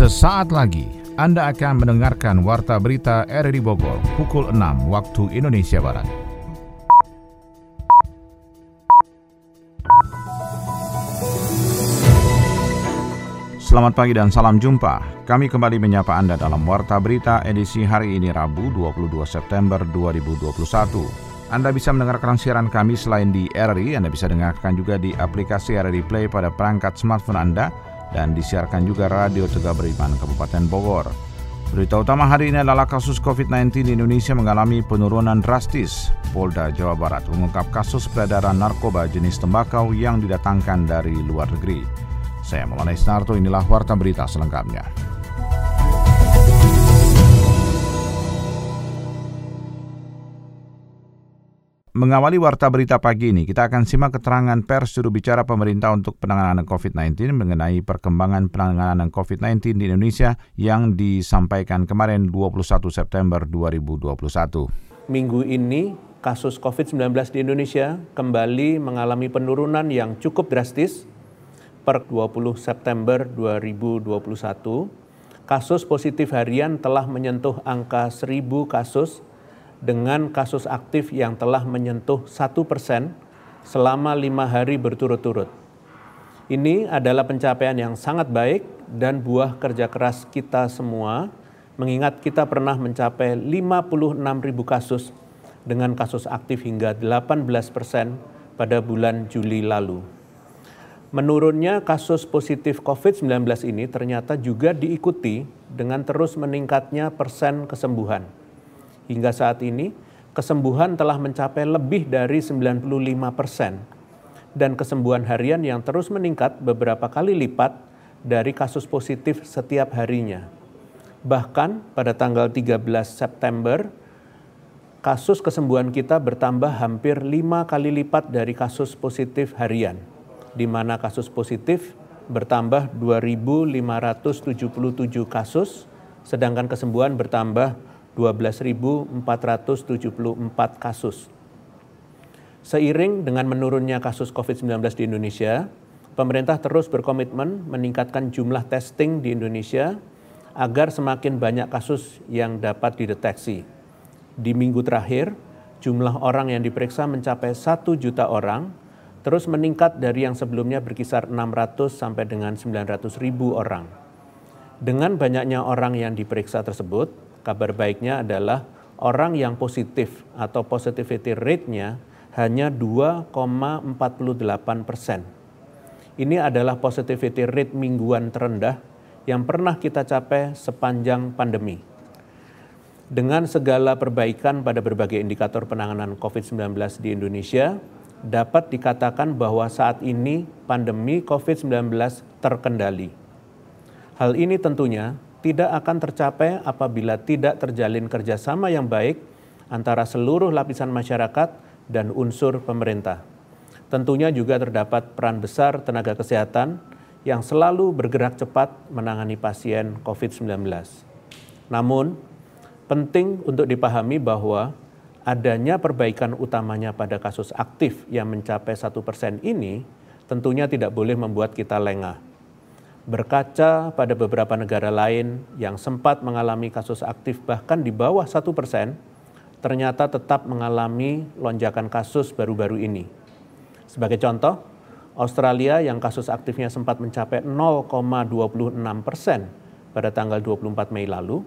Sesaat lagi Anda akan mendengarkan Warta Berita RRI Bogor pukul 6 waktu Indonesia Barat. Selamat pagi dan salam jumpa. Kami kembali menyapa Anda dalam Warta Berita edisi hari ini Rabu 22 September 2021. Anda bisa mendengarkan siaran kami selain di RRI, Anda bisa dengarkan juga di aplikasi RRI Play pada perangkat smartphone Anda dan disiarkan juga Radio Tegak Beriman Kabupaten Bogor. Berita utama hari ini adalah kasus COVID-19 di Indonesia mengalami penurunan drastis. Polda Jawa Barat mengungkap kasus peredaran narkoba jenis tembakau yang didatangkan dari luar negeri. Saya Maulana Isnarto, inilah Warta Berita selengkapnya. Mengawali Warta Berita pagi ini, kita akan simak keterangan pers juru bicara pemerintah untuk penanganan COVID-19 mengenai perkembangan penanganan COVID-19 di Indonesia yang disampaikan kemarin 21 September 2021. Minggu ini, kasus COVID-19 di Indonesia kembali mengalami penurunan yang cukup drastis per 20 September 2021, kasus positif harian telah menyentuh angka 1000 kasus dengan kasus aktif yang telah menyentuh 1 persen selama lima hari berturut-turut. Ini adalah pencapaian yang sangat baik dan buah kerja keras kita semua, mengingat kita pernah mencapai 56 ribu kasus dengan kasus aktif hingga 18 persen pada bulan Juli lalu. Menurunnya kasus positif COVID-19 ini ternyata juga diikuti dengan terus meningkatnya persen kesembuhan. Hingga saat ini, kesembuhan telah mencapai lebih dari 95 persen dan kesembuhan harian yang terus meningkat beberapa kali lipat dari kasus positif setiap harinya. Bahkan pada tanggal 13 September, kasus kesembuhan kita bertambah hampir lima kali lipat dari kasus positif harian di mana kasus positif bertambah 2.577 kasus, sedangkan kesembuhan bertambah 12.474 kasus. Seiring dengan menurunnya kasus COVID-19 di Indonesia, pemerintah terus berkomitmen meningkatkan jumlah testing di Indonesia agar semakin banyak kasus yang dapat dideteksi. Di minggu terakhir, jumlah orang yang diperiksa mencapai 1 juta orang terus meningkat dari yang sebelumnya berkisar 600 sampai dengan 900 ribu orang. Dengan banyaknya orang yang diperiksa tersebut, kabar baiknya adalah orang yang positif atau positivity rate-nya hanya 2,48 persen. Ini adalah positivity rate mingguan terendah yang pernah kita capai sepanjang pandemi. Dengan segala perbaikan pada berbagai indikator penanganan COVID-19 di Indonesia, dapat dikatakan bahwa saat ini pandemi COVID-19 terkendali. Hal ini tentunya tidak akan tercapai apabila tidak terjalin kerjasama yang baik antara seluruh lapisan masyarakat dan unsur pemerintah. Tentunya juga terdapat peran besar tenaga kesehatan yang selalu bergerak cepat menangani pasien COVID-19. Namun, penting untuk dipahami bahwa adanya perbaikan utamanya pada kasus aktif yang mencapai satu persen ini tentunya tidak boleh membuat kita lengah. Berkaca pada beberapa negara lain yang sempat mengalami kasus aktif bahkan di bawah satu persen, ternyata tetap mengalami lonjakan kasus baru-baru ini. Sebagai contoh, Australia yang kasus aktifnya sempat mencapai 0,26 persen pada tanggal 24 Mei lalu,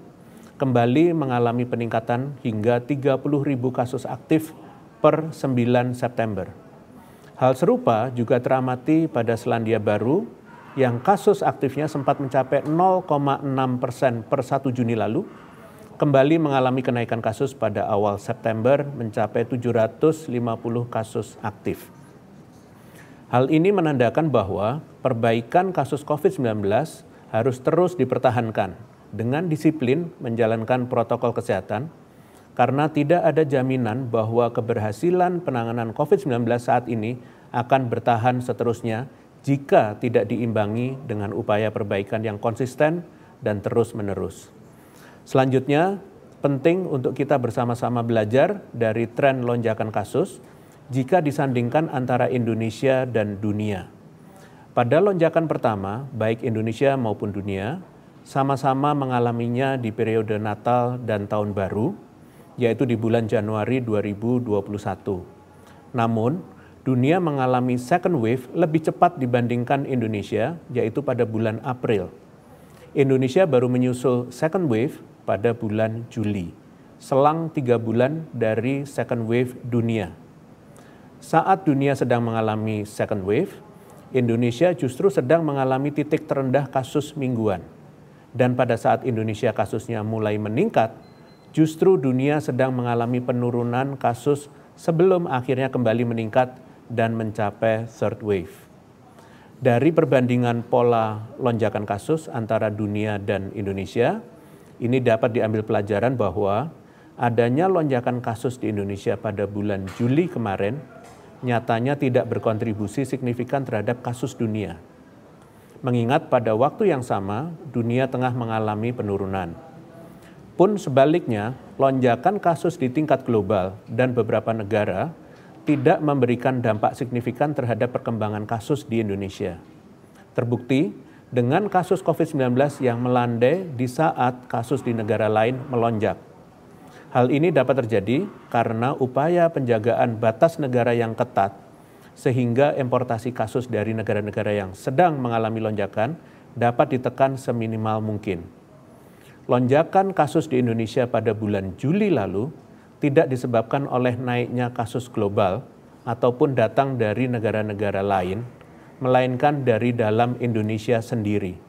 kembali mengalami peningkatan hingga 30 ribu kasus aktif per 9 September. Hal serupa juga teramati pada Selandia Baru yang kasus aktifnya sempat mencapai 0,6 persen per 1 Juni lalu, kembali mengalami kenaikan kasus pada awal September mencapai 750 kasus aktif. Hal ini menandakan bahwa perbaikan kasus COVID-19 harus terus dipertahankan dengan disiplin menjalankan protokol kesehatan karena tidak ada jaminan bahwa keberhasilan penanganan COVID-19 saat ini akan bertahan seterusnya jika tidak diimbangi dengan upaya perbaikan yang konsisten dan terus-menerus. Selanjutnya, penting untuk kita bersama-sama belajar dari tren lonjakan kasus jika disandingkan antara Indonesia dan dunia. Pada lonjakan pertama, baik Indonesia maupun dunia sama-sama mengalaminya di periode Natal dan Tahun Baru, yaitu di bulan Januari 2021. Namun, dunia mengalami second wave lebih cepat dibandingkan Indonesia, yaitu pada bulan April. Indonesia baru menyusul second wave pada bulan Juli, selang tiga bulan dari second wave dunia. Saat dunia sedang mengalami second wave, Indonesia justru sedang mengalami titik terendah kasus mingguan dan pada saat Indonesia kasusnya mulai meningkat, justru dunia sedang mengalami penurunan kasus sebelum akhirnya kembali meningkat dan mencapai third wave. Dari perbandingan pola lonjakan kasus antara dunia dan Indonesia, ini dapat diambil pelajaran bahwa adanya lonjakan kasus di Indonesia pada bulan Juli kemarin nyatanya tidak berkontribusi signifikan terhadap kasus dunia mengingat pada waktu yang sama dunia tengah mengalami penurunan. Pun sebaliknya, lonjakan kasus di tingkat global dan beberapa negara tidak memberikan dampak signifikan terhadap perkembangan kasus di Indonesia. Terbukti dengan kasus COVID-19 yang melandai di saat kasus di negara lain melonjak. Hal ini dapat terjadi karena upaya penjagaan batas negara yang ketat sehingga importasi kasus dari negara-negara yang sedang mengalami lonjakan dapat ditekan seminimal mungkin. Lonjakan kasus di Indonesia pada bulan Juli lalu tidak disebabkan oleh naiknya kasus global ataupun datang dari negara-negara lain, melainkan dari dalam Indonesia sendiri.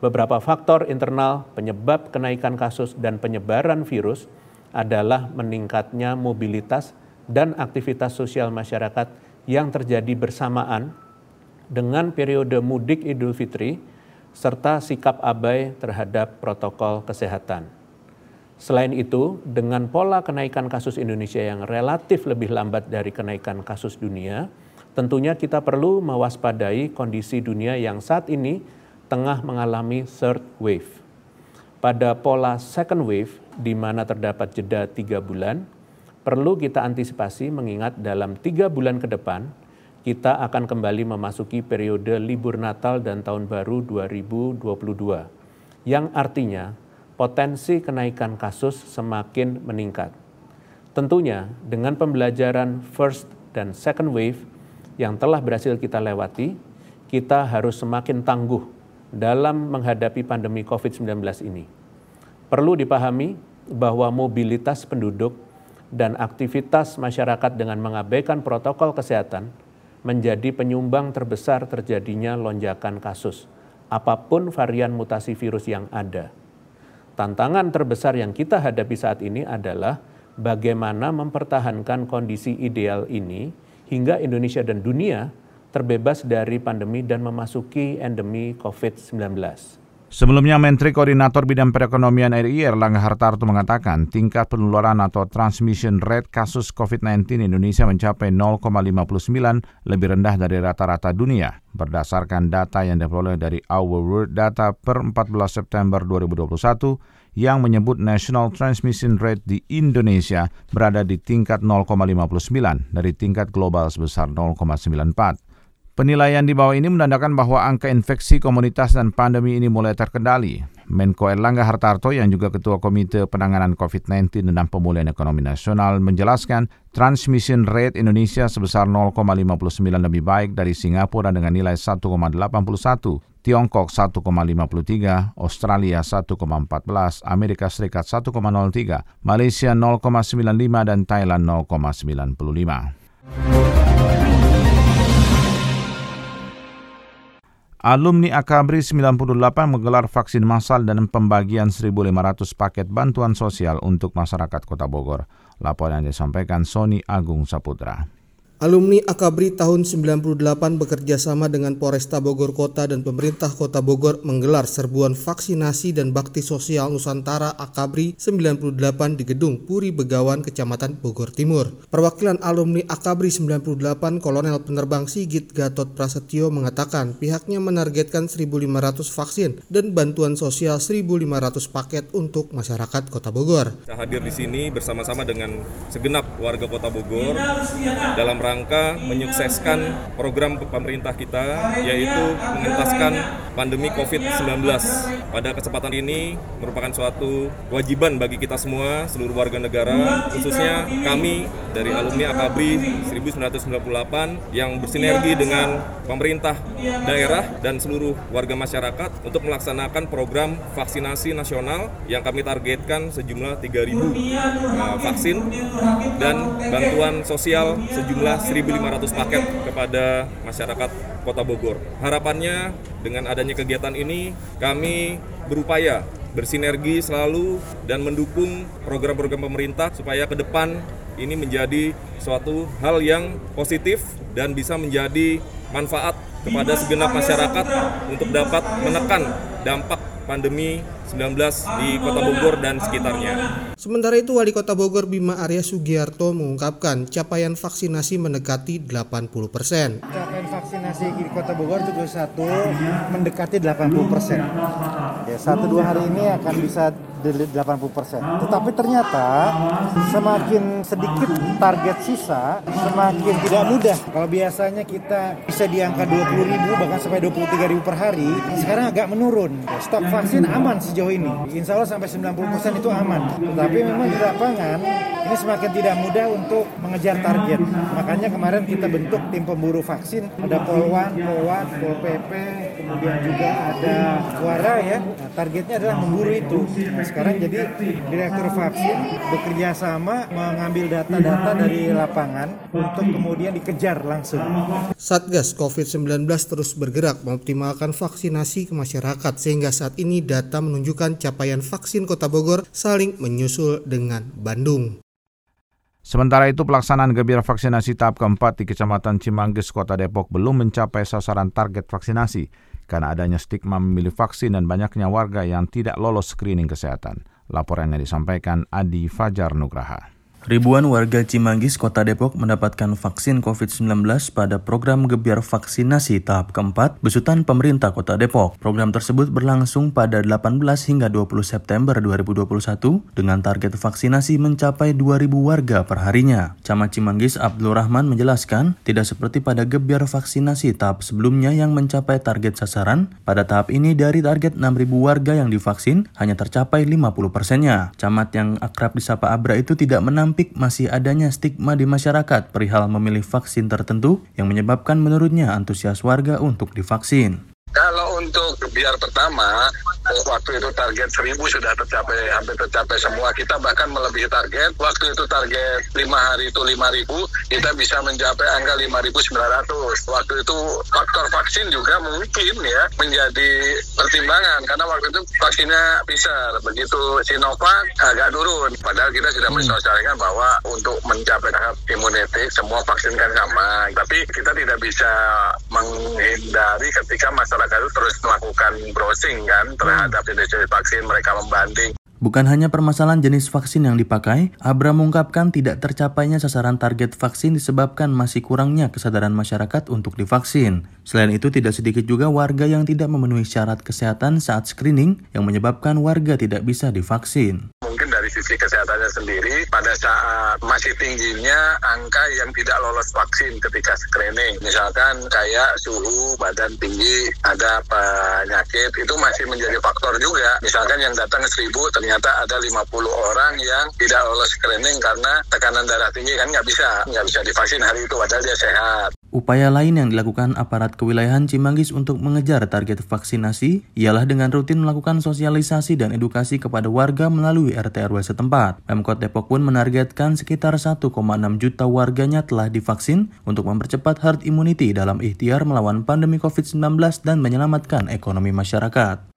Beberapa faktor internal penyebab kenaikan kasus dan penyebaran virus adalah meningkatnya mobilitas dan aktivitas sosial masyarakat yang terjadi bersamaan dengan periode mudik Idul Fitri serta sikap abai terhadap protokol kesehatan. Selain itu, dengan pola kenaikan kasus Indonesia yang relatif lebih lambat dari kenaikan kasus dunia, tentunya kita perlu mewaspadai kondisi dunia yang saat ini tengah mengalami third wave. Pada pola second wave, di mana terdapat jeda tiga bulan, perlu kita antisipasi mengingat dalam tiga bulan ke depan kita akan kembali memasuki periode libur Natal dan Tahun Baru 2022, yang artinya potensi kenaikan kasus semakin meningkat. Tentunya dengan pembelajaran first dan second wave yang telah berhasil kita lewati, kita harus semakin tangguh dalam menghadapi pandemi COVID-19 ini. Perlu dipahami bahwa mobilitas penduduk dan aktivitas masyarakat dengan mengabaikan protokol kesehatan menjadi penyumbang terbesar terjadinya lonjakan kasus, apa pun varian mutasi virus yang ada. Tantangan terbesar yang kita hadapi saat ini adalah bagaimana mempertahankan kondisi ideal ini hingga Indonesia dan dunia terbebas dari pandemi dan memasuki endemi COVID-19. Sebelumnya Menteri Koordinator Bidang Perekonomian RI Erlangga Hartarto mengatakan tingkat penularan atau transmission rate kasus COVID-19 Indonesia mencapai 0,59 lebih rendah dari rata-rata dunia berdasarkan data yang diperoleh dari Our World Data per 14 September 2021 yang menyebut national transmission rate di Indonesia berada di tingkat 0,59 dari tingkat global sebesar 0,94. Penilaian di bawah ini menandakan bahwa angka infeksi komunitas dan pandemi ini mulai terkendali. Menko Erlangga Hartarto yang juga Ketua Komite Penanganan COVID-19 dan Pemulihan Ekonomi Nasional menjelaskan transmission rate Indonesia sebesar 0,59 lebih baik dari Singapura dengan nilai 1,81, Tiongkok 1,53, Australia 1,14, Amerika Serikat 1,03, Malaysia 0,95 dan Thailand 0,95. Alumni Akabri 98 menggelar vaksin massal dan pembagian 1.500 paket bantuan sosial untuk masyarakat Kota Bogor. Laporan yang disampaikan Sony Agung Saputra. Alumni Akabri tahun 98 bekerja sama dengan Polresta Bogor Kota dan pemerintah Kota Bogor menggelar serbuan vaksinasi dan bakti sosial Nusantara Akabri 98 di Gedung Puri Begawan, Kecamatan Bogor Timur. Perwakilan alumni Akabri 98 Kolonel Penerbang Sigit Gatot Prasetyo mengatakan pihaknya menargetkan 1.500 vaksin dan bantuan sosial 1.500 paket untuk masyarakat Kota Bogor. Saya hadir di sini bersama-sama dengan segenap warga Kota Bogor dalam rangka menyukseskan program pemerintah kita yaitu mengentaskan pandemi COVID-19. Pada kesempatan ini merupakan suatu kewajiban bagi kita semua, seluruh warga negara, khususnya kami dari alumni Akabri 1998 yang bersinergi dengan pemerintah daerah dan seluruh warga masyarakat untuk melaksanakan program vaksinasi nasional yang kami targetkan sejumlah 3.000 uh, vaksin dan bantuan sosial sejumlah 1.500 paket kepada masyarakat Kota Bogor. Harapannya dengan adanya kegiatan ini kami berupaya bersinergi selalu dan mendukung program-program pemerintah supaya ke depan ini menjadi suatu hal yang positif dan bisa menjadi manfaat kepada segenap masyarakat untuk dapat menekan dampak pandemi 19 di Kota Bogor dan sekitarnya. Sementara itu Wali Kota Bogor Bima Arya Sugiarto mengungkapkan capaian vaksinasi mendekati 80 persen. Capaian vaksinasi di Kota Bogor juga satu mendekati 80 persen. Ya, satu dua hari ini akan bisa 80 persen. Tetapi ternyata semakin sedikit target sisa, semakin tidak mudah. Kalau biasanya kita bisa di angka 20 ribu bahkan sampai 23 ribu per hari, sekarang agak menurun. Stok vaksin aman sejauh ini. Insya Allah sampai 90 persen itu aman. Tapi memang di lapangan ini semakin tidak mudah untuk mengejar target. Makanya kemarin kita bentuk tim pemburu vaksin. Ada Polwan, Polwan, Pol PP, kemudian juga ada Suara ya. Nah, targetnya adalah memburu itu. Nah, sekarang jadi direktur vaksin bekerja sama mengambil data-data dari lapangan untuk kemudian dikejar langsung. Satgas COVID-19 terus bergerak mengoptimalkan vaksinasi ke masyarakat sehingga saat ini data menunjukkan capaian vaksin Kota Bogor saling menyusul dengan Bandung. Sementara itu pelaksanaan gebir vaksinasi tahap keempat di Kecamatan Cimanggis, Kota Depok belum mencapai sasaran target vaksinasi karena adanya stigma memilih vaksin dan banyaknya warga yang tidak lolos screening kesehatan. Laporannya disampaikan Adi Fajar Nugraha. Ribuan warga Cimanggis, Kota Depok mendapatkan vaksin COVID-19 pada program gebiar vaksinasi tahap keempat besutan pemerintah Kota Depok. Program tersebut berlangsung pada 18 hingga 20 September 2021 dengan target vaksinasi mencapai 2.000 warga per harinya. Camat Cimanggis Abdul Rahman menjelaskan, tidak seperti pada gebiar vaksinasi tahap sebelumnya yang mencapai target sasaran, pada tahap ini dari target 6.000 warga yang divaksin hanya tercapai 50 persennya. Camat yang akrab disapa Abra itu tidak menampilkan menampik masih adanya stigma di masyarakat perihal memilih vaksin tertentu yang menyebabkan menurutnya antusias warga untuk divaksin. Kalau untuk biar pertama, waktu itu target 1000 sudah tercapai, hampir tercapai semua. Kita bahkan melebihi target. Waktu itu target 5 hari itu 5000, kita bisa mencapai angka 5900. Waktu itu faktor vaksin juga mungkin ya menjadi pertimbangan karena waktu itu vaksinnya bisa begitu Sinovac agak turun. Padahal kita sudah hmm. mensosialisasikan bahwa untuk mencapai tahap imunitik semua vaksin kan sama. Tapi kita tidak bisa menghindari ketika masyarakat masyarakat itu terus melakukan browsing kan terhadap jenis-jenis vaksin mereka membanding. Bukan hanya permasalahan jenis vaksin yang dipakai, Abra mengungkapkan tidak tercapainya sasaran target vaksin disebabkan masih kurangnya kesadaran masyarakat untuk divaksin. Selain itu, tidak sedikit juga warga yang tidak memenuhi syarat kesehatan saat screening yang menyebabkan warga tidak bisa divaksin dari sisi kesehatannya sendiri pada saat masih tingginya angka yang tidak lolos vaksin ketika screening. Misalkan kayak suhu, badan tinggi, ada penyakit, itu masih menjadi faktor juga. Misalkan yang datang seribu ternyata ada 50 orang yang tidak lolos screening karena tekanan darah tinggi kan nggak bisa, nggak bisa divaksin hari itu padahal dia sehat. Upaya lain yang dilakukan aparat kewilayahan Cimanggis untuk mengejar target vaksinasi ialah dengan rutin melakukan sosialisasi dan edukasi kepada warga melalui RT RW setempat. Pemkot Depok pun menargetkan sekitar 1,6 juta warganya telah divaksin untuk mempercepat herd immunity dalam ikhtiar melawan pandemi COVID-19 dan menyelamatkan ekonomi masyarakat.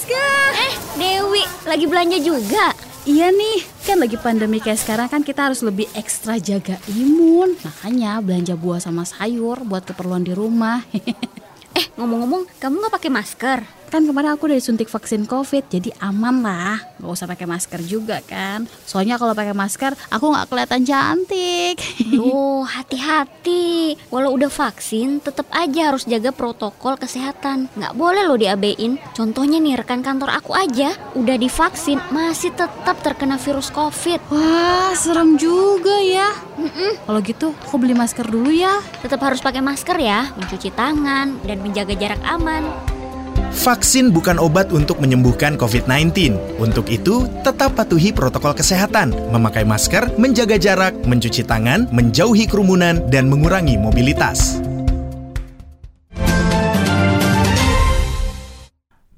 Siska! Eh, Dewi, lagi belanja juga? Iya nih, kan lagi pandemi kayak sekarang kan kita harus lebih ekstra jaga imun. Makanya belanja buah sama sayur buat keperluan di rumah. eh, ngomong-ngomong, kamu nggak pakai masker? Kan kemarin aku udah disuntik vaksin COVID, jadi aman lah. Gak usah pakai masker juga kan. Soalnya kalau pakai masker, aku nggak kelihatan cantik. Oh, hati-hati. Walau udah vaksin, tetap aja harus jaga protokol kesehatan. Nggak boleh lo diabein. Contohnya nih rekan kantor aku aja, udah divaksin, masih tetap terkena virus COVID. Wah, serem juga ya. Kalau gitu, aku beli masker dulu ya. Tetap harus pakai masker ya, mencuci tangan, dan menjaga jarak aman. Vaksin bukan obat untuk menyembuhkan COVID-19. Untuk itu, tetap patuhi protokol kesehatan, memakai masker, menjaga jarak, mencuci tangan, menjauhi kerumunan, dan mengurangi mobilitas.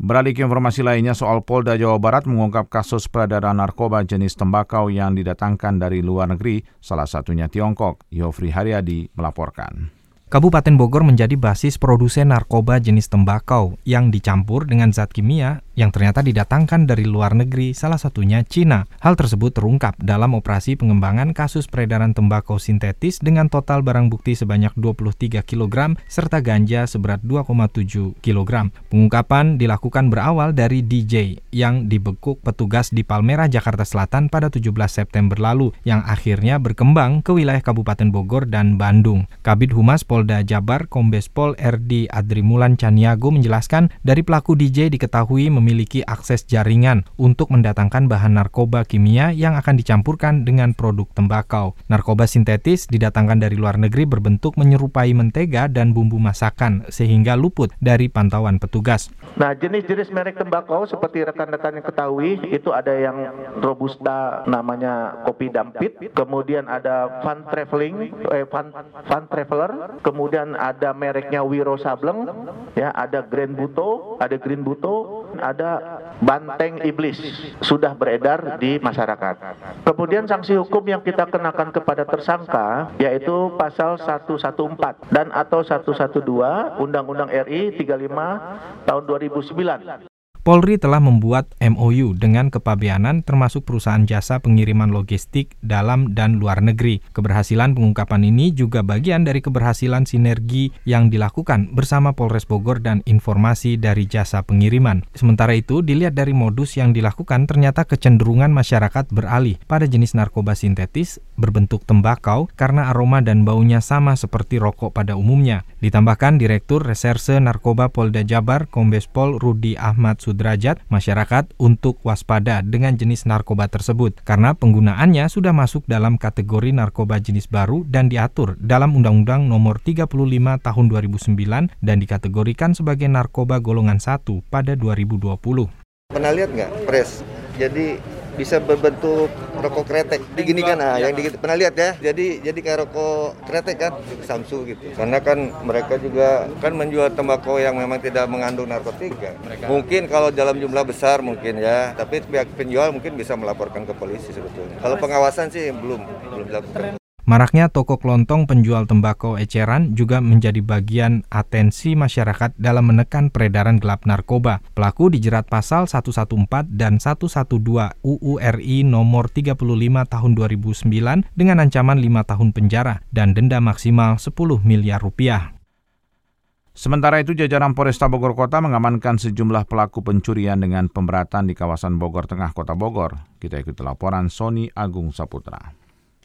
Beralih ke informasi lainnya soal Polda Jawa Barat mengungkap kasus peredaran narkoba jenis tembakau yang didatangkan dari luar negeri, salah satunya Tiongkok. Yofri Haryadi melaporkan. Kabupaten Bogor menjadi basis produsen narkoba jenis tembakau yang dicampur dengan zat kimia yang ternyata didatangkan dari luar negeri, salah satunya Cina. Hal tersebut terungkap dalam operasi pengembangan kasus peredaran tembakau sintetis dengan total barang bukti sebanyak 23 kg serta ganja seberat 2,7 kg. Pengungkapan dilakukan berawal dari DJ yang dibekuk petugas di Palmerah, Jakarta Selatan pada 17 September lalu yang akhirnya berkembang ke wilayah Kabupaten Bogor dan Bandung. Kabid Humas Polda Jabar Kombes Pol RD Adrimulan Caniago menjelaskan dari pelaku DJ diketahui memiliki akses jaringan untuk mendatangkan bahan narkoba kimia yang akan dicampurkan dengan produk tembakau. Narkoba sintetis didatangkan dari luar negeri berbentuk menyerupai mentega dan bumbu masakan sehingga luput dari pantauan petugas. Nah, jenis-jenis merek tembakau seperti rekan-rekan yang ketahui itu ada yang robusta namanya kopi dampit, kemudian ada Van Traveling, eh, Van, Van Traveler, kemudian ada mereknya Wiro Sableng, ya ada Grand Buto, ada Green Buto, banteng iblis sudah beredar di masyarakat. Kemudian sanksi hukum yang kita kenakan kepada tersangka yaitu pasal 114 dan atau 112 Undang-Undang RI 35 tahun 2009 Polri telah membuat MOU dengan kepabeanan termasuk perusahaan jasa pengiriman logistik dalam dan luar negeri. Keberhasilan pengungkapan ini juga bagian dari keberhasilan sinergi yang dilakukan bersama Polres Bogor dan informasi dari jasa pengiriman. Sementara itu, dilihat dari modus yang dilakukan ternyata kecenderungan masyarakat beralih pada jenis narkoba sintetis berbentuk tembakau karena aroma dan baunya sama seperti rokok pada umumnya. Ditambahkan Direktur Reserse Narkoba Polda Jabar Kombes Pol Rudi Ahmad Sudrajat masyarakat untuk waspada dengan jenis narkoba tersebut karena penggunaannya sudah masuk dalam kategori narkoba jenis baru dan diatur dalam Undang-Undang Nomor 35 Tahun 2009 dan dikategorikan sebagai narkoba golongan 1 pada 2020. Pernah lihat nggak, Pres? Jadi bisa berbentuk rokok kretek. Diginikan nah yang di, pernah lihat ya. Jadi jadi kayak rokok kretek kan Samsu gitu. Karena kan mereka juga kan menjual tembakau yang memang tidak mengandung narkotika mereka... mungkin kalau dalam jumlah besar mungkin ya. Tapi pihak penjual mungkin bisa melaporkan ke polisi sebetulnya. Kalau pengawasan sih belum belum dilakukan Maraknya toko kelontong penjual tembakau eceran juga menjadi bagian atensi masyarakat dalam menekan peredaran gelap narkoba. Pelaku dijerat pasal 114 dan 112 UU RI nomor 35 tahun 2009 dengan ancaman 5 tahun penjara dan denda maksimal 10 miliar rupiah. Sementara itu, jajaran Polresta Bogor Kota mengamankan sejumlah pelaku pencurian dengan pemberatan di kawasan Bogor Tengah, Kota Bogor. Kita ikuti laporan Sony Agung Saputra.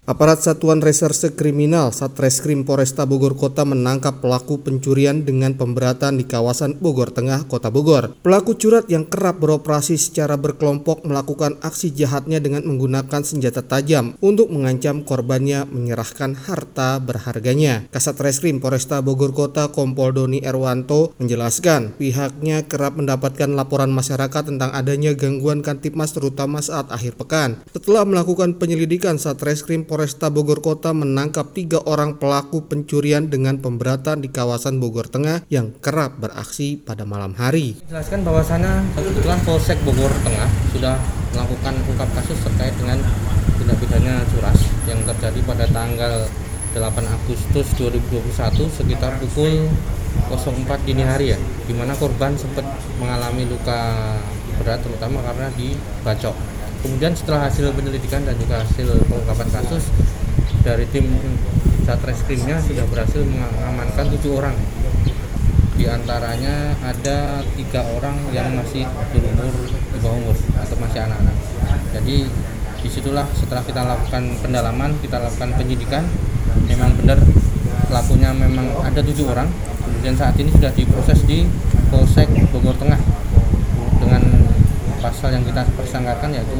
Aparat Satuan Reserse Kriminal Satreskrim Polresta Bogor Kota menangkap pelaku pencurian dengan pemberatan di kawasan Bogor Tengah, Kota Bogor. Pelaku curat yang kerap beroperasi secara berkelompok melakukan aksi jahatnya dengan menggunakan senjata tajam untuk mengancam korbannya menyerahkan harta berharganya. Kasat Reskrim Polresta Bogor Kota Kompol Doni Erwanto menjelaskan pihaknya kerap mendapatkan laporan masyarakat tentang adanya gangguan Kantipmas terutama saat akhir pekan. Setelah melakukan penyelidikan Satreskrim Polresta Bogor Kota menangkap tiga orang pelaku pencurian dengan pemberatan di kawasan Bogor Tengah yang kerap beraksi pada malam hari. Jelaskan bahwasanya kebetulan Polsek Bogor Tengah sudah melakukan ungkap kasus terkait dengan tindak pidana curas yang terjadi pada tanggal 8 Agustus 2021 sekitar pukul 04 dini hari ya, di mana korban sempat mengalami luka berat terutama karena dibacok kemudian setelah hasil penyelidikan dan juga hasil pengungkapan kasus dari tim Satreskrimnya sudah berhasil mengamankan tujuh orang Di antaranya ada tiga orang yang masih berumur di bawah umur atau masih anak-anak. Jadi di situlah setelah kita lakukan pendalaman, kita lakukan penyidikan, memang benar pelakunya memang ada tujuh orang. Kemudian saat ini sudah diproses di Polsek Bogor Tengah pasal yang kita persangkakan yaitu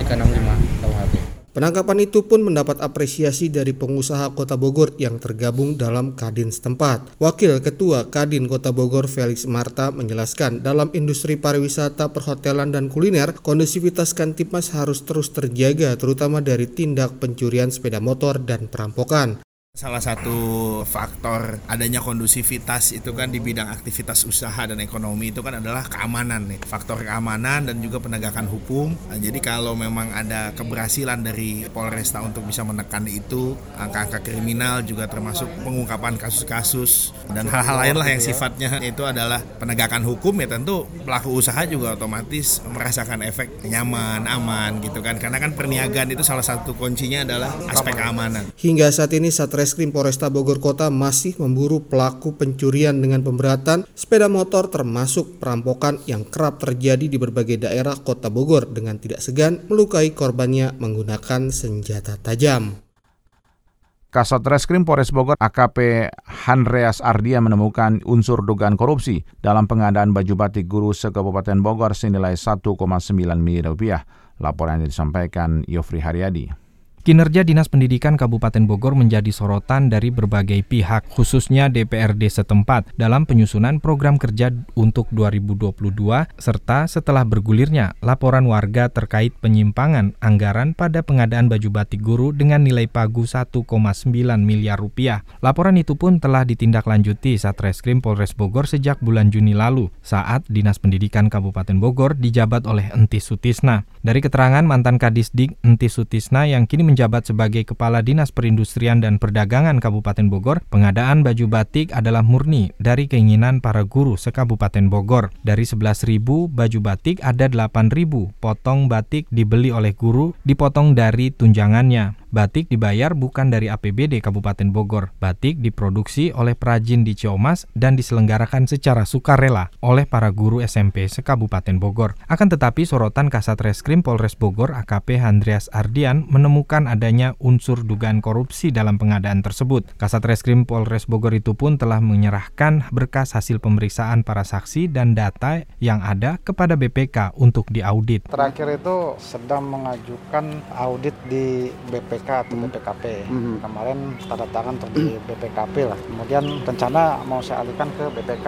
365 KUHP. Penangkapan itu pun mendapat apresiasi dari pengusaha Kota Bogor yang tergabung dalam Kadin setempat. Wakil Ketua Kadin Kota Bogor Felix Marta menjelaskan dalam industri pariwisata, perhotelan, dan kuliner, kondisivitas Kantipmas harus terus terjaga terutama dari tindak pencurian sepeda motor dan perampokan. Salah satu faktor adanya kondusivitas itu kan di bidang aktivitas usaha dan ekonomi itu kan adalah keamanan nih. Faktor keamanan dan juga penegakan hukum. Nah, jadi kalau memang ada keberhasilan dari Polresta untuk bisa menekan itu, angka-angka kriminal juga termasuk pengungkapan kasus-kasus dan hal-hal lain lah yang sifatnya itu adalah penegakan hukum ya tentu pelaku usaha juga otomatis merasakan efek nyaman, aman gitu kan. Karena kan perniagaan itu salah satu kuncinya adalah aspek keamanan. Hingga saat ini Satres Satreskrim Polresta Bogor Kota masih memburu pelaku pencurian dengan pemberatan sepeda motor termasuk perampokan yang kerap terjadi di berbagai daerah Kota Bogor dengan tidak segan melukai korbannya menggunakan senjata tajam. Kasat Reskrim Polres Bogor AKP Handreas Ardia menemukan unsur dugaan korupsi dalam pengadaan baju batik guru se-Kabupaten Bogor senilai 1,9 miliar rupiah. Laporan yang disampaikan Yofri Haryadi. Kinerja Dinas Pendidikan Kabupaten Bogor menjadi sorotan dari berbagai pihak, khususnya DPRD setempat, dalam penyusunan program kerja untuk 2022, serta setelah bergulirnya laporan warga terkait penyimpangan anggaran pada pengadaan baju batik guru dengan nilai pagu 1,9 miliar rupiah. Laporan itu pun telah ditindaklanjuti Satreskrim Polres Bogor sejak bulan Juni lalu, saat Dinas Pendidikan Kabupaten Bogor dijabat oleh Entis Sutisna. Dari keterangan mantan Kadisdik Entis Sutisna yang kini menjabat sebagai Kepala Dinas Perindustrian dan Perdagangan Kabupaten Bogor, pengadaan baju batik adalah murni dari keinginan para guru sekabupaten Bogor. Dari 11.000 baju batik ada 8.000 potong batik dibeli oleh guru, dipotong dari tunjangannya. Batik dibayar bukan dari APBD Kabupaten Bogor. Batik diproduksi oleh perajin di Ciomas dan diselenggarakan secara sukarela oleh para guru SMP sekabupaten Bogor. Akan tetapi sorotan Kasat Reskrim Polres Bogor AKP Andreas Ardian menemukan adanya unsur dugaan korupsi dalam pengadaan tersebut. Kasat Reskrim Polres Bogor itu pun telah menyerahkan berkas hasil pemeriksaan para saksi dan data yang ada kepada BPK untuk diaudit. Terakhir itu sedang mengajukan audit di BPK Atau BPKP. Hmm. Kemarin tanda tangan untuk di BPKP lah. Kemudian rencana mau saya alihkan ke BPK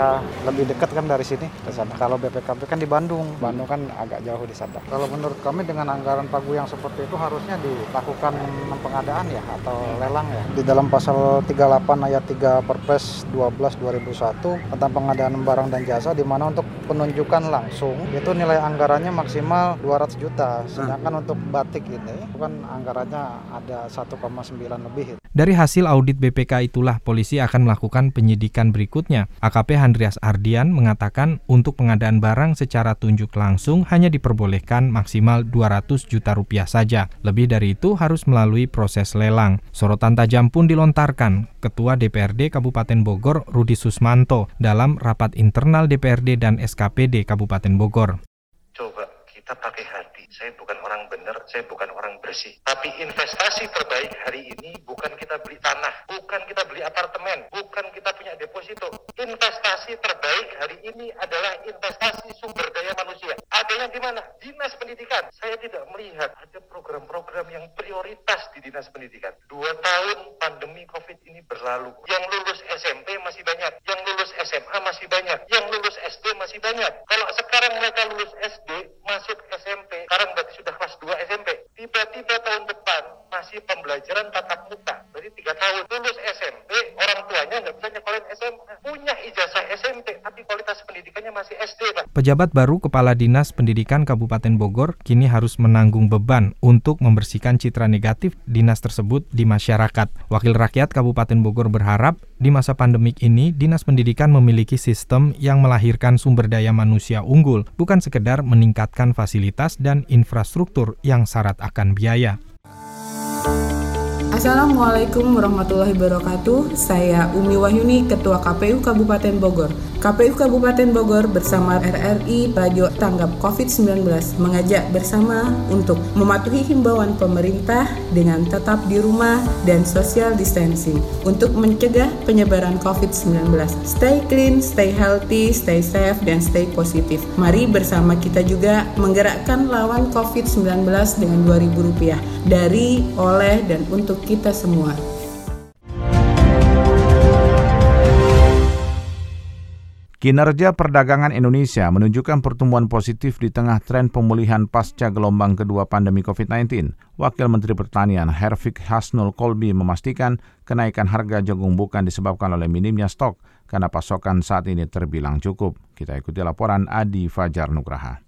lebih dekat kan dari sini ke sana. Kalau BPKP kan di Bandung, Bandung kan agak jauh di sana. Kalau menurut kami dengan anggaran pagu yang seperti itu harusnya dilakukan pengadaan ya atau lelang ya. Di dalam pasal 38 ayat 3 Perpres 12 2001 tentang pengadaan barang dan jasa di mana untuk penunjukan langsung itu nilai anggarannya maksimal 200 juta. Sedangkan untuk batik ini bukan anggarannya ada 1,9 lebih. Dari hasil audit BPK itulah polisi akan melakukan penyidikan berikutnya. AKP Handrias Ardian mengatakan untuk pengadaan barang secara tunjuk langsung hanya diperbolehkan maksimal 200 juta rupiah saja. Lebih dari itu harus melalui proses lelang. Sorotan tajam pun dilontarkan Ketua DPRD Kabupaten Bogor Rudi Susmanto dalam rapat internal DPRD dan SKPD Kabupaten Bogor. Coba kita pakai hati saya bukan orang benar, saya bukan orang bersih. Tapi investasi terbaik hari ini bukan kita beli tanah, bukan kita beli apartemen, bukan kita punya deposito. Investasi terbaik hari ini adalah investasi sumber daya manusia. Adanya di mana? Dinas Pendidikan. Saya tidak melihat ada program-program yang prioritas di Dinas Pendidikan. Dua tahun pandemi COVID ini berlalu. Yang lulus SMP masih banyak, yang lulus SMA masih banyak, yang lulus SD masih banyak. Kalau sekarang mereka lulus SD, masuk SMP, sekarang sekarang berarti sudah kelas 2 SMP. Tiba-tiba tahun depan masih pembelajaran tatap muka. Berarti tiga tahun lulus SMP, orang tuanya nggak bisa nyekolin SMA. Punya ijazah SMP, tapi kualitas pendidikannya masih SD, Pak. Pejabat baru Kepala Dinas Pendidikan Kabupaten Bogor kini harus menanggung beban untuk membersihkan citra negatif dinas tersebut di masyarakat. Wakil Rakyat Kabupaten Bogor berharap di masa pandemik ini Dinas Pendidikan memiliki sistem yang melahirkan sumber daya manusia unggul, bukan sekedar meningkatkan fasilitas dan infrastruktur yang syarat akan biaya. Assalamualaikum warahmatullahi wabarakatuh. Saya Umi Wahyuni, Ketua KPU Kabupaten Bogor. KPU Kabupaten Bogor bersama RRI Radio Tanggap COVID-19 mengajak bersama untuk mematuhi himbauan pemerintah dengan tetap di rumah dan social distancing untuk mencegah penyebaran COVID-19. Stay clean, stay healthy, stay safe, dan stay positif. Mari bersama kita juga menggerakkan lawan COVID-19 dengan Rp2.000 dari, oleh, dan untuk kita semua. Kinerja perdagangan Indonesia menunjukkan pertumbuhan positif di tengah tren pemulihan pasca gelombang kedua pandemi COVID-19. Wakil Menteri Pertanian Hervik Hasnul Kolbi memastikan kenaikan harga jagung bukan disebabkan oleh minimnya stok karena pasokan saat ini terbilang cukup. Kita ikuti laporan Adi Fajar Nugraha.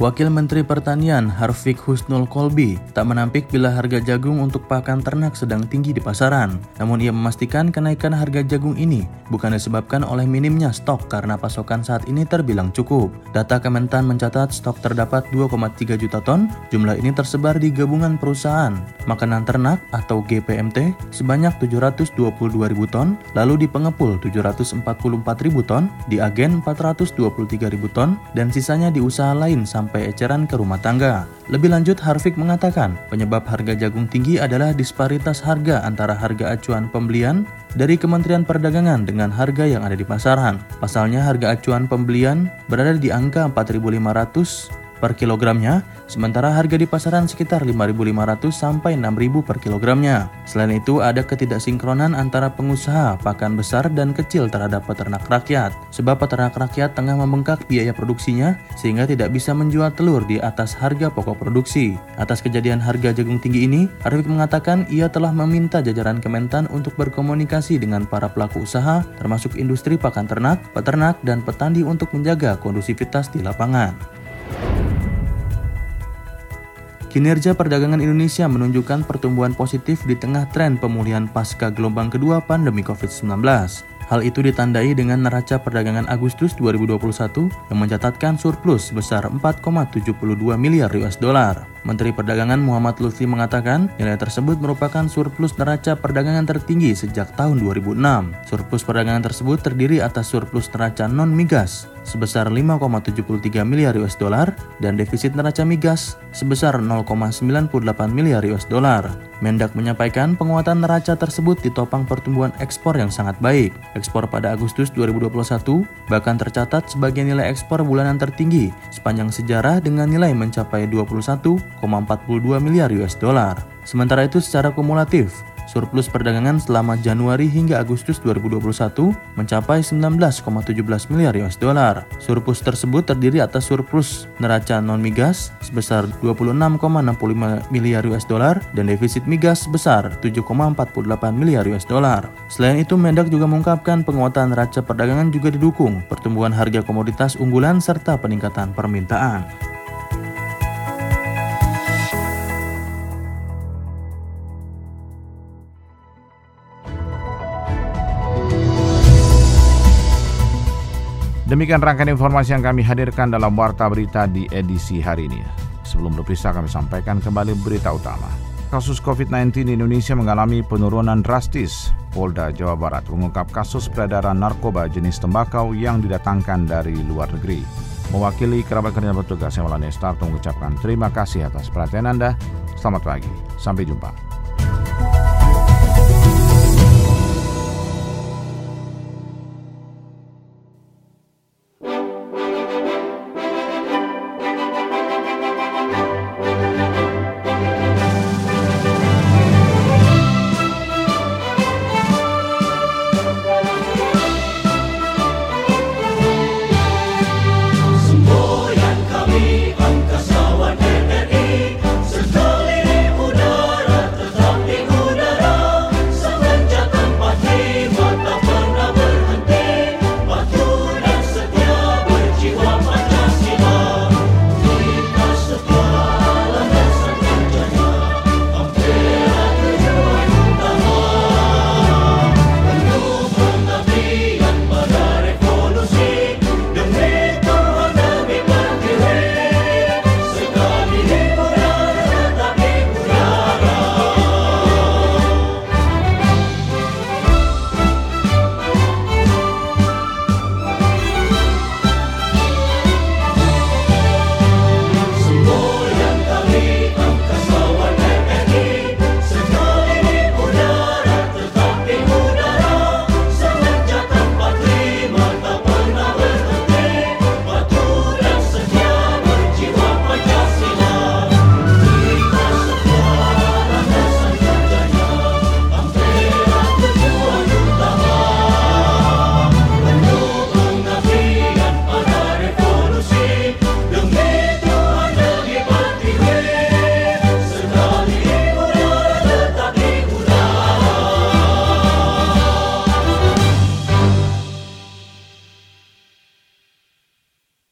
Wakil Menteri Pertanian Harfik Husnul Kolbi tak menampik bila harga jagung untuk pakan ternak sedang tinggi di pasaran. Namun ia memastikan kenaikan harga jagung ini bukan disebabkan oleh minimnya stok karena pasokan saat ini terbilang cukup. Data Kementan mencatat stok terdapat 2,3 juta ton. Jumlah ini tersebar di gabungan perusahaan makanan ternak atau GPMT sebanyak 722 ribu ton, lalu di pengepul 744 ribu ton, di agen 423 ribu ton, dan sisanya di usaha lain sampai sampai eceran ke rumah tangga. Lebih lanjut, Harfik mengatakan penyebab harga jagung tinggi adalah disparitas harga antara harga acuan pembelian dari Kementerian Perdagangan dengan harga yang ada di pasaran. Pasalnya harga acuan pembelian berada di angka 4.500 per kilogramnya, sementara harga di pasaran sekitar 5.500 sampai 6.000 per kilogramnya. Selain itu, ada ketidaksinkronan antara pengusaha pakan besar dan kecil terhadap peternak rakyat, sebab peternak rakyat tengah membengkak biaya produksinya sehingga tidak bisa menjual telur di atas harga pokok produksi. Atas kejadian harga jagung tinggi ini, Arifik mengatakan ia telah meminta jajaran Kementan untuk berkomunikasi dengan para pelaku usaha, termasuk industri pakan ternak, peternak, dan petani untuk menjaga kondusivitas di lapangan. Kinerja perdagangan Indonesia menunjukkan pertumbuhan positif di tengah tren pemulihan pasca gelombang kedua pandemi COVID-19. Hal itu ditandai dengan neraca perdagangan Agustus 2021 yang mencatatkan surplus sebesar 4,72 miliar US dollar. Menteri Perdagangan Muhammad Lutfi mengatakan nilai tersebut merupakan surplus neraca perdagangan tertinggi sejak tahun 2006. Surplus perdagangan tersebut terdiri atas surplus neraca non-migas sebesar 5,73 miliar US dollar dan defisit neraca migas sebesar 0,98 miliar US dollar. Mendak menyampaikan penguatan neraca tersebut ditopang pertumbuhan ekspor yang sangat baik. Ekspor pada Agustus 2021 bahkan tercatat sebagai nilai ekspor bulanan tertinggi sepanjang sejarah dengan nilai mencapai 21 1,42 miliar US dollar. Sementara itu secara kumulatif, surplus perdagangan selama Januari hingga Agustus 2021 mencapai 19,17 miliar US dollar. Surplus tersebut terdiri atas surplus neraca non migas sebesar 26,65 miliar US dollar dan defisit migas sebesar 7,48 miliar US dollar. Selain itu, Mendak juga mengungkapkan penguatan neraca perdagangan juga didukung pertumbuhan harga komoditas unggulan serta peningkatan permintaan. Demikian rangkaian informasi yang kami hadirkan dalam Warta Berita di edisi hari ini. Sebelum berpisah kami sampaikan kembali berita utama. Kasus COVID-19 di Indonesia mengalami penurunan drastis. Polda Jawa Barat mengungkap kasus peredaran narkoba jenis tembakau yang didatangkan dari luar negeri. Mewakili kerabat kerja petugas yang Starto mengucapkan terima kasih atas perhatian Anda. Selamat pagi, sampai jumpa.